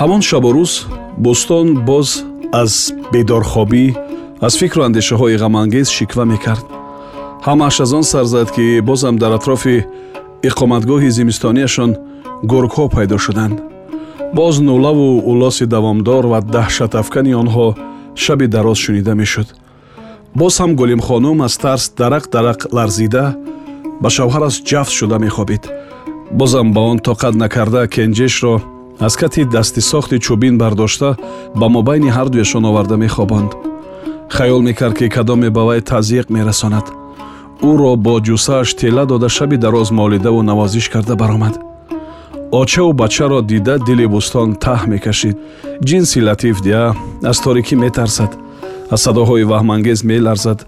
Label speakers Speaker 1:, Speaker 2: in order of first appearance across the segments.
Speaker 1: ҳамон шабу рӯз бӯстон боз аз бедорхобӣ аз фикру андешаҳои ғамангез шиква мекард. ҳамааш аз он сар зад ки бозам дар атрофи иқоматгоҳи зимистониашон гургҳо пайдо шуданд. Боз нулаву улоси давомдор ва даҳшатафкани онҳо шаби дароз шунида мешуд. Боз ҳам гулимхонум аз тарс дарақ дарақ ларзида ба шавҳараш ҷафт шуда мехобид. Бозам ба он тоқат накарда кенҷешро аз кати дасти сохти чӯбин бардошта ба мобайни ҳардуяшон оварда мехобонд хаёл мекард ки кадоме ба вай тазиқ мерасонад. Ӯро бо ҷусааш тела дода шаби дароз молидаву навозиш карда баромад. Очаву бачаро дида дили бӯстон таҳ мекашид. Ҷинси латиф дия аз торикӣ метарсад. Аз садоҳои ваҳмангез меларзад.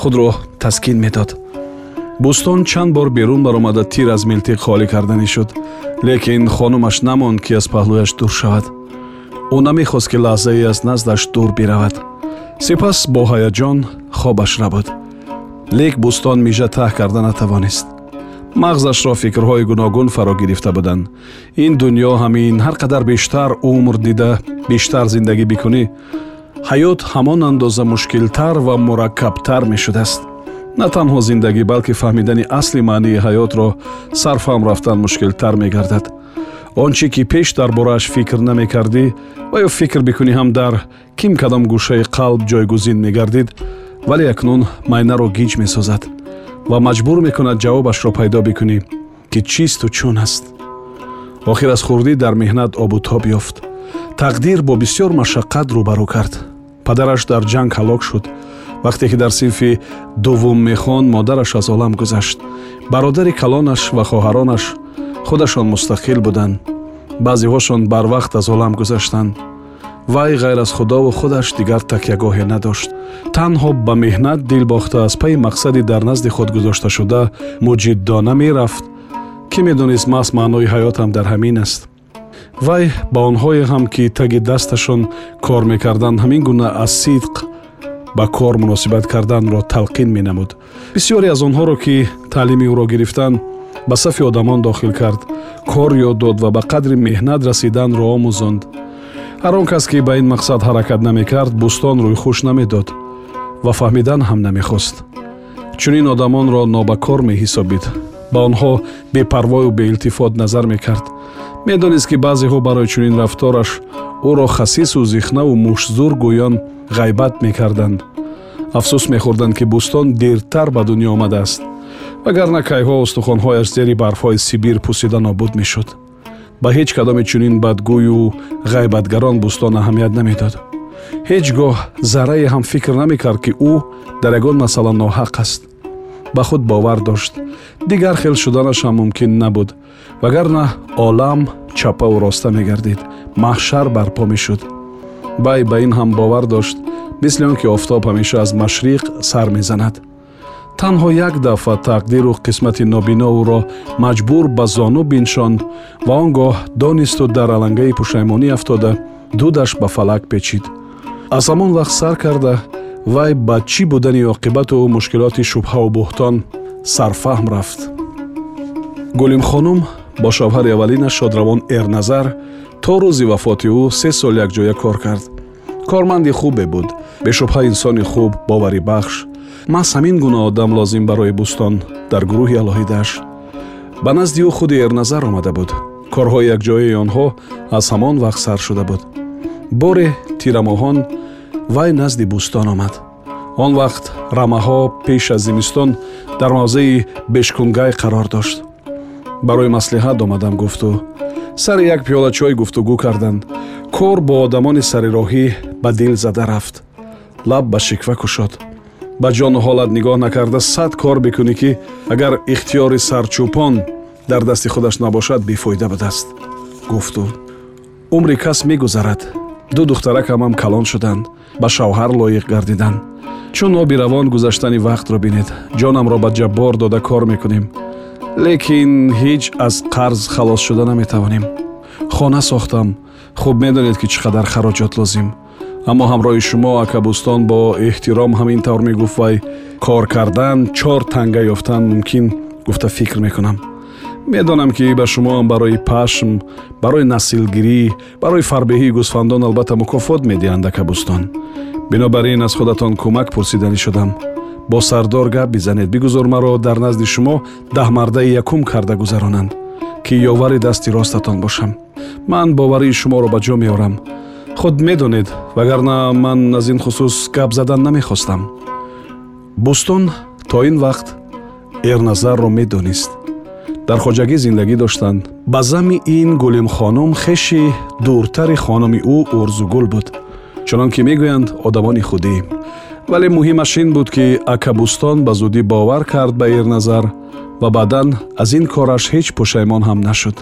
Speaker 1: Худро таскин медод. Бӯстон чанд бор берун баромада тир аз милтиқ холӣ карданӣ шуд лекин хонумаш намонд ки аз паҳлӯяш дур шавад. Ӯ намехост ки лаҳзае аз наздаш дур биравад. Сипас бо ҳаяҷон хобаш рабуд лек бӯстон мижа таҳ карда натавонист. Мағзашро фикрҳои гуногун фаро гирифта буданд. Ин дуньё ҳамин ҳар қадар бештар умр дида бештар зиндагӣ бикунӣ. Ҳаёт ҳамон андоза мушкилтар ва мураккабтар мешудааст на танҳо зиндагӣ балки фаҳмидани асли маънии ҳаётро сарфаҳм рафтан мушкилтар мегардад. Он чи ки пеш дар борааш фикр намекардӣ ва ё фикр бикунӣ ҳам дар ким кадом гӯшаи қалб ҷойгузин мегардид вале акнун майнаро гиҷ месозад ва маҷбур мекунад ҷавобашро пайдо бикунӣ ки чисту чун аст. Охир аз хурдӣ дар меҳнат обутоб ёфт. Тақдир бо бисьёр машаққат рӯбарӯ кард. Падараш дар ҷанг ҳалок шуд вақте ки дар синфи дуввум мехонд модараш аз олам гузашт. бародари калонаш ва хоҳаронаш худашон мустақил буданд баъзеҳошон барвақт аз олам гузаштанд. вай ғайр аз худову худаш дигар такягоҳе надошт. танҳо ба меҳнат дил бохта аз пайи мақсади дар назди худ гузошташуда муҷиддона мерафт кӣ медонист маҳз маънои ҳаётам дар ҳамин аст. вай ба онҳое ҳам ки таги дасташон кор мекарданд ҳамин гуна аз сидқ ба кор муносибат карданро талқин менамуд. Бисьёре аз онҳоро ки таълими ӯро гирифтанд ба сафи одамон дохил кард кор ёд дод ва ба қадри меҳнат расиданро омӯзонд. Ҳар он кас ки ба ин мақсад ҳаракат намекард бӯстон рӯйхуш намедод ва фаҳмидан ҳам намехост. Чунин одамонро нобакор меҳисобид. Ба онҳо бепарвою беилтифот назар мекард медонист ки баъзеҳо барои чунин рафтораш ӯро хасису зихнаву мушзур гӯён ғайбат мекарданд. Афсӯс мехӯрданд ки бӯстон дертар ба дунё омадааст. Вагарна кайҳо устухонҳояш зери барфҳои сибир пусида нобуд мешуд. Ба ҳеҷ кадоми чунин бадгӯю ғайбатгарон бӯстон аҳамият намедод. Ҳеҷ гоҳ заррае ҳам фикр намекард ки ӯ дар ягон масъала ноҳақ аст. Ба худ бовар дошт. Дигар хел шуданашам мумкин набуд вагарна олам чапаву роста мегардид. Маҳшар барпо мешуд. Вай ба ин ҳам бовар дошт мисли он ки офтоб ҳамеша аз машриқ сар мезанад. Танҳо як дафъа тақдиру қисмати нобино ӯро маҷбур ба зону биншонд ва он гоҳ донисту дар алангаи пушаймонӣ афтода дудаш ба фалак печид. Аз ҳамон вақт сар карда вай ба чӣ будани оқибату мушкилоти шубҳаву буҳтон сарфаҳм рафт. Гулимхонум бо шавҳари аввалинаш шодравон эрназар то рӯзи вафоти ӯ се сол якҷоя кор кард. Корманди хубе буд. Бешубҳа инсони хуб боварибахш маҳз ҳамин гуна одам лозим барои бӯстон дар гурӯҳи алоҳидааш ба назди ӯ худи эрназар омада буд. Корҳои якҷояи онҳо аз ҳамон вақт сар шуда буд. Боре тирамоҳон вай назди бӯстон омад. Он вақт рамаҳо пеш аз зимистон дар мавзеи бешкунгай қарор дошт барои маслиҳат омадам гуфту. Сари як пиёла чой гуфтугӯ карданд. Кор бо одамони сарироҳӣ ба дил зада рафт. Лаб ба шиква кушод. Ба ҷону ҳолат нигоҳ накарда сад кор бикунӣ ки агар ихтиёри сарчӯпон дар дасти худаш набошад бефоида будааст гуфту. Умри кас мегузарад. Ду духтаракам ҳам калон шуданд. Ба шавҳар лоиқ гардиданд. Чун оби равон гузаштани вақтро бинед. Ҷонамро ба ҷаббор дода кор мекунем лекин ҳеҷ аз қарз халос шуда наметавонем. Хона сохтам. Хуб медонед ки чӣ қадар хароҷот лозим. Аммо ҳамроҳи шумо акабӯстон бо эҳтиром ҳамин тавр мегуфт вай кор кардан чор танга ёфтан мумкин гуфта фикр мекунам. Медонам ки ба шумоам барои пашм барои наслгирӣ барои фарбеҳии гӯсфандон албатта мукофот медиҳанд акабӯстон бинобар ин аз худатон кӯмак пурсиданӣ шудам бо сардор гап бизанед. Бигузор маро дар назди шумо даҳмардаи якум карда гузаронанд ки ёвари дасти ростатон бошам. Ман боварии шуморо ба ҷо меорам. Худ медонед вагарна ман аз ин хусус гап задан намехостам. Бӯстон то ин вақт эрназарро медонист. Дар хоҷагӣ зиндагӣ доштанд. Ба зами ин гулимхонум хеши дуртари хонуми ӯ урзугул буд. Чунон ки мегӯянд одамони худӣ вале муҳимаш ин буд ки акабӯстон ба зудӣ бовар кард ба эрназар ва баъдан аз ин кораш ҳеҷ пушаймон ҳам нашуд.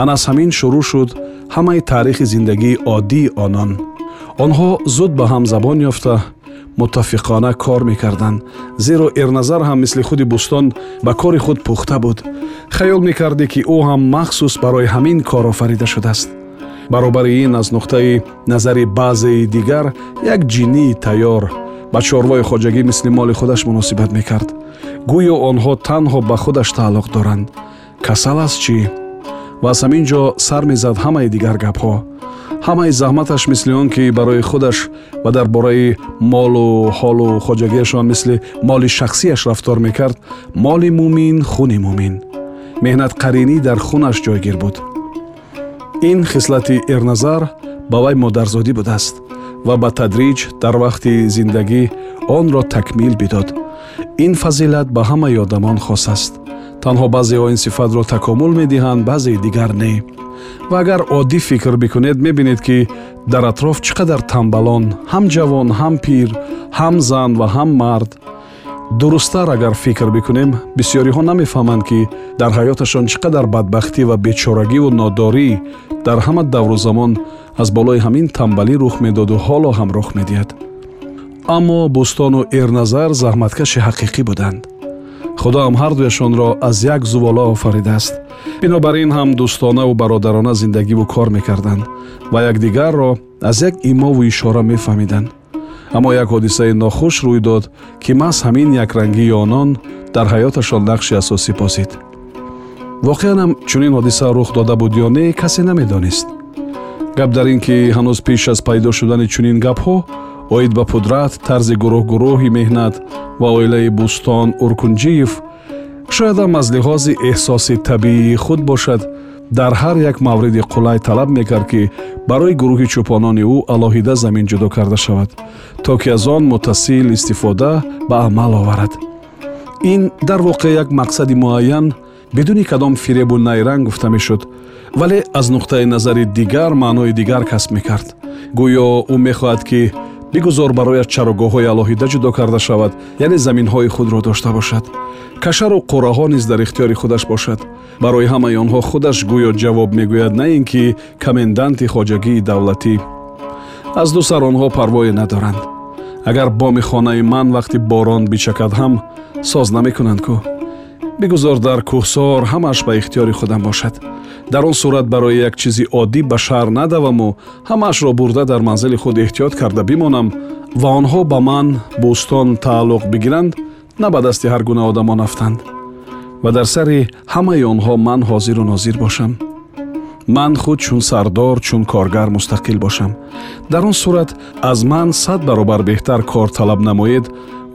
Speaker 1: Ана аз ҳамин шурӯъ шуд ҳамаи таърихи зиндагии оддии онон. Онҳо зуд ба ҳам забон ёфта муттафиқона кор мекарданд зеро эрназар ҳам мисли худи бӯстон ба кори худ пухта буд. Хаёл мекардӣ ки ӯ ҳам махсус барои ҳамин кор офарида шудааст. Баробари ин аз нуқтаи назари баъзеи дигар як ҷиннии тайёр ба чорвои хоҷагӣ мисли моли худаш муносибат мекард. Гӯё онҳо танҳо ба худаш тааллуқ доранд. Касал аст чӣ ва аз ҳамин ҷо сар мезад ҳамаи дигар гапҳо. Ҳамаи заҳматаш мисли он ки барои худаш ва дар бораи молу ҳолу хоҷагиашон мисли моли шахсияш рафтор мекард моли мӯмин хуни мӯмин меҳнатқаринӣ дар хунаш ҷойгир буд. Ин хислати эрназар ба вай модарзодӣ будааст ва ба тадриҷ дар вақти зиндагӣ онро такмил бидод. Ин фазилат ба ҳамаи одамон хос аст. Танҳо баъзеҳо ин сифатро такомул медиҳанд баъзеи дигар не. Ва агар оддӣ фикр бикунед мебинед ки дар атроф чӣ қадар тамбалон ҳам ҷавон ҳам пир ҳам зан ва ҳам мард дурусттар агар фикр бикунем бисьёриҳо намефаҳманд ки дар ҳаёташон чӣ қадар бадбахтӣ ва бечорагиву нодорӣ дар ҳама давру замон аз болои ҳамин тамбалӣ рух медоду ҳоло ҳам рух медиҳад. Аммо бӯстону эрназар заҳматкаши ҳақиқӣ буданд. Худоам ҳардуяшонро аз як зувола офаридааст. Бинобар ин ҳам дӯстонаву бародарона зиндагиву кор мекарданд ва якдигарро аз як имову ишора мефаҳмиданд аммо як ҳодисаи нохуш рӯй дод ки маҳз ҳамин якрангии онон дар ҳаёташон нақши асосӣ бозид воқеанам чунин ҳодиса рух дода буд ё не касе намедонист. Гап дар ин ки ҳанӯз пеш аз пайдо шудани чунин гапҳо оид ба пудрат тарзи гурӯҳ-гурӯҳи меҳнат ва оилаи бӯстон уркунҷиев шоядам аз лиҳози эҳсоси табиии худ бошад дар ҳар як мавриди қулай талаб мекард ки барои гурӯҳи чӯпонони ӯ алоҳида замин ҷудо карда шавад то ки аз он муттасил истифода ба амал оварад. Ин дар воқеъ як мақсади муайян бидуни кадом фиребу найранг гуфта мешуд вале аз нуқтаи назари дигар маънои дигар касб мекард. Гӯё ӯ мехоҳад ки бигузор барояш чарогоҳҳои алоҳида ҷудо карда шавад яъне заминҳои худро дошта бошад. кашару қураҳо низ дар ихтиёри худаш бошад. барои ҳамаи онҳо худаш гӯё ҷавоб мегӯяд на ин ки коменданти хоҷагии давлатӣ аз ду сар онҳо парвое надоранд. агар боми хонаи ман вақти борон бичакад ҳам соз намекунанд кӯ бигузор дар кӯҳсор ҳамааш ба ихтиёри худам бошад. Дар он сурат барои як чизи оддӣ ба шаҳр надаваму ҳамаашро бурда дар манзили худ эҳтиёт карда бимонам ва онҳо ба ман бӯстон тааллуқ бигиранд на ба дасти ҳар гуна одамон афтанд ва дар сари ҳамаи онҳо ман ҳозиру нозир бошам. Ман худ чун сардор чун коргар мустақил бошам. Дар он сурат аз ман сад баробар беҳтар кор талаб намоед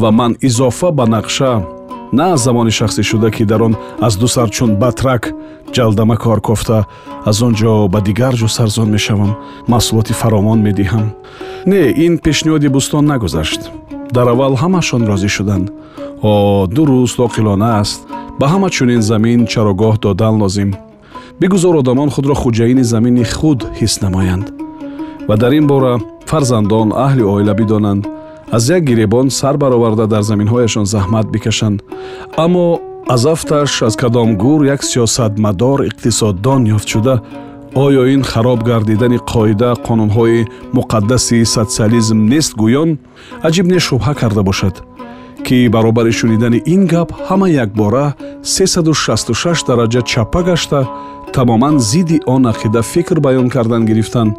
Speaker 1: ва ман изофа ба нақша на аз замони шахсӣ шуда ки дар он аз ду сар чун батрак ҷалдама кор кофта аз он ҷо ба дигар ҷо сарзон мешавам маҳсулоти фаровон медиҳам. Не ин пешниҳоди бӯстон нагузашт. Дар аввал ҳамаашон розӣ шуданд. О дуруст оқилона аст. Ба ҳама чунин замин чарогоҳ додан лозим. Бигузор одамон худро хуҷаини замини худ ҳис намоянд. Ва дар ин бора фарзандон аҳли оила бидонанд аз як гиребон сар бароварда дар заминҳояшон заҳмат бикашанд. Аммо аз афташ аз кадом гур як сиёсатмадор иқтисоддон ёфтшуда оё ин хароб гардидани қоида қонунҳои муқаддаси социализм нест гӯён аҷиб не шубҳа карда бошад ки баробари шунидани ин гап ҳама якбора 366 дараҷа чаппа гашта тамоман зидди он ақида фикр баён кардан гирифтанд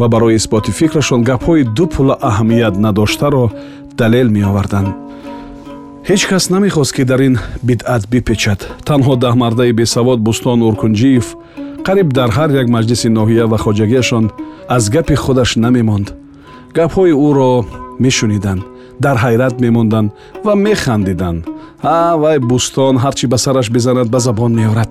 Speaker 1: ва барои исботи фикрашон гапҳои ду пула аҳамият надоштаро далел меоварданд. Ҳеҷ кас намехост ки дар ин бидъат бипечад. Танҳо даҳмардаи бесавод бӯстон уркунҷиев қариб дар ҳар як маҷлиси ноҳия ва хоҷагиашон аз гапи худаш намемонд. Гапҳои ӯро мешуниданд дар ҳайрат мемонданд ва механдиданд. А вай бӯстон ҳар чӣ ба сараш бизанад ба забон меорад.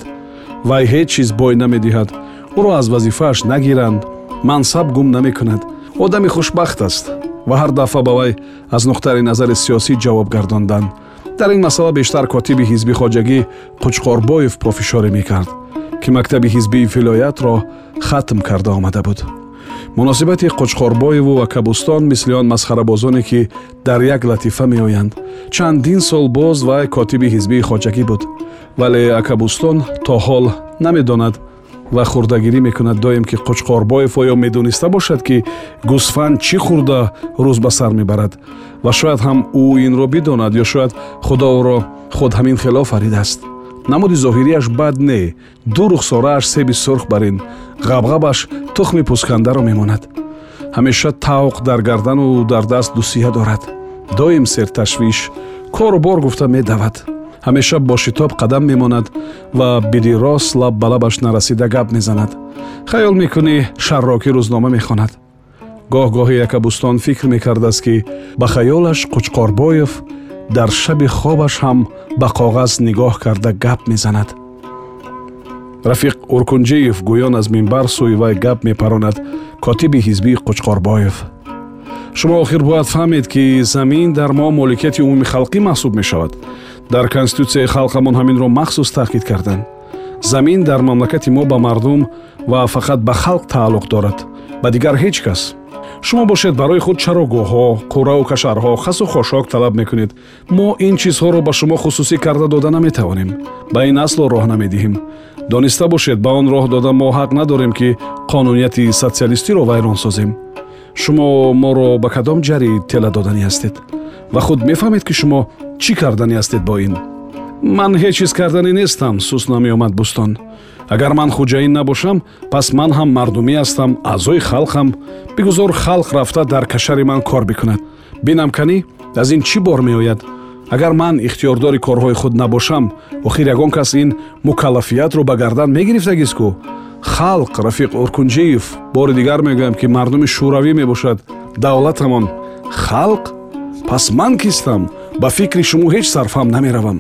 Speaker 1: Вай ҳеҷ чиз бой намедиҳад. Ӯро аз вазифааш нагиранд мансаб гум намекунад. Одами хушбахт аст ва ҳар дафъа ба вай аз нуқтаи назари сиёсӣ ҷавоб гардонданд дар ин масъала бештар котиби ҳизби хоҷагӣ қучқорбоев пофишоре мекард ки мактаби ҳизбии вилоятро хатм карда омада буд. Муносибати қучқорбоеву ва кабустон мисли он масхарабозоне ки дар як латифа меоянд. Чандин сол боз вай котиби ҳизбии хоҷагӣ буд. Вале акабустон то ҳол намедонад ва хурдагирӣ мекунад. Доим ки қучқорбоев оё медониста бошад ки гусфанд чӣ хурда рӯз ба сар мебарад. Ва шояд ҳам ӯ инро бидонад ё шояд худо ӯро худ ҳамин хилоф фаридааст намуди зоҳириаш бад не ду рухсорааш себи сурх бар ин. Ғабғабаш тухми пӯскандаро мемонад. Ҳамеша тавқ дар гардану дар даст дусия дорад. Доим серташвиш кору бор гуфта медавад ҳамеша бо шитоб қадам мемонад ва бидирос лаб ба лабаш нарасида гап мезанад. Хаёл мекунӣ шаррокӣ рӯзнома мехонад. Гоҳ-гоҳи якабӯстон фикр мекардааст ки ба хаёлаш қучқорбоев дар шаби хобаш ҳам ба коғаз нигоҳ карда гап мезанад. Рафиқ уркунҷиев гӯён аз минбар сӯи вай гап мепаронад котиби ҳизбии қучқорбоев. Шумо охир бояд фаҳмед ки замин дар мо моликияти умуми халқӣ маҳсуб мешавад дар конститутсияи халқамон ҳаминро махсус таъкид карданд. Замин дар мамлакати мо ба мардум ва фақат ба халқ тааллуқ дорад ба дигар ҳеҷ кас. Шумо бошед барои худ чарогоҳҳо қуррау кашарҳо хасу хошок талаб мекунед. Мо ин чизҳоро ба шумо хусусӣ карда дода наметавонем. Ба ин асло роҳ намедиҳем. Дониста бошед ба он роҳ дода мо ҳақ надорем ки қонунияти социалистиро вайрон созем. Шумо моро ба кадом ҷари тела доданӣ ҳастед ва худ мефаҳмед ки шумо чӣ карданӣ ҳастед бо ин? Ман ҳеҷ чиз карданӣ нестам сус намеомад бӯстон. Агар ман хуҷаин набошам пас ман ҳам мардумӣ ҳастам аъзои халқам. Бигузор халқ рафта дар кашари ман кор бикунад. Бинам канӣ аз ин чӣ бор меояд? Агар ман ихтиёрдори корҳои худ набошам охир ягон кас ин мукаллафиятро ба гардан мегирифтагистку халқ рафиқ уркунҷиев бори дигар мегӯям ки мардуми шӯравӣ мебошад. Давлатамон халқ пас ман кистам ба фикри шумо ҳеҷ сарфам намеравам.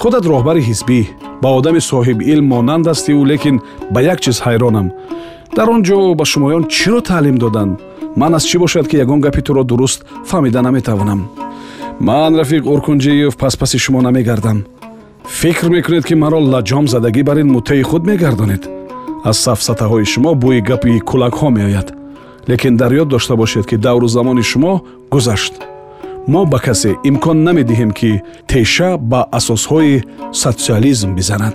Speaker 1: Худат роҳбари ҳизбӣ ба одами соҳибилм монанд ҳастиву лекин ба як чиз ҳайронам. Дар он ҷо ба шумоён чиро таълим доданд ман аз чӣ бошад ки ягон гапи туро дуруст фаҳмида наметавонам? Ман рафиқ уркунҷиев паспаси шумо намегардам. Фикр мекунед ки маро лаҷом задагӣ бар ин муттаи худ мегардонед. Аз сафсатаҳои шумо бӯи гапи кӯлакҳо меояд. Лекин дар ёд дошта бошед ки давру замони шумо гузашт мо ба касе имкон намедиҳем ки теша ба асосҳои социализм бизанад.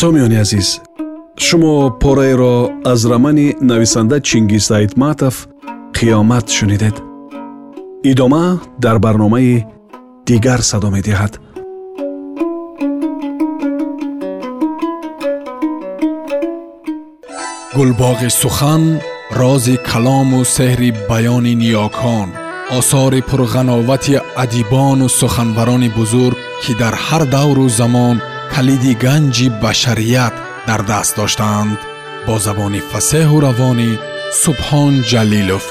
Speaker 1: Сомиёни азиз шумо пораеро аз рамани нависанда чингиз айтматов қиёмат шунидед идома дар барномаи дигар садо медиҳад
Speaker 2: гулбоғи сухан рози калому сеҳри баёни ниёкон осори пурғановати адибону суханбарони бузург ки дар ҳар давру замон калиди ганҷи башарият дар даст доштаанд бо забони фасеҳу равонӣ субҳон ҷалилов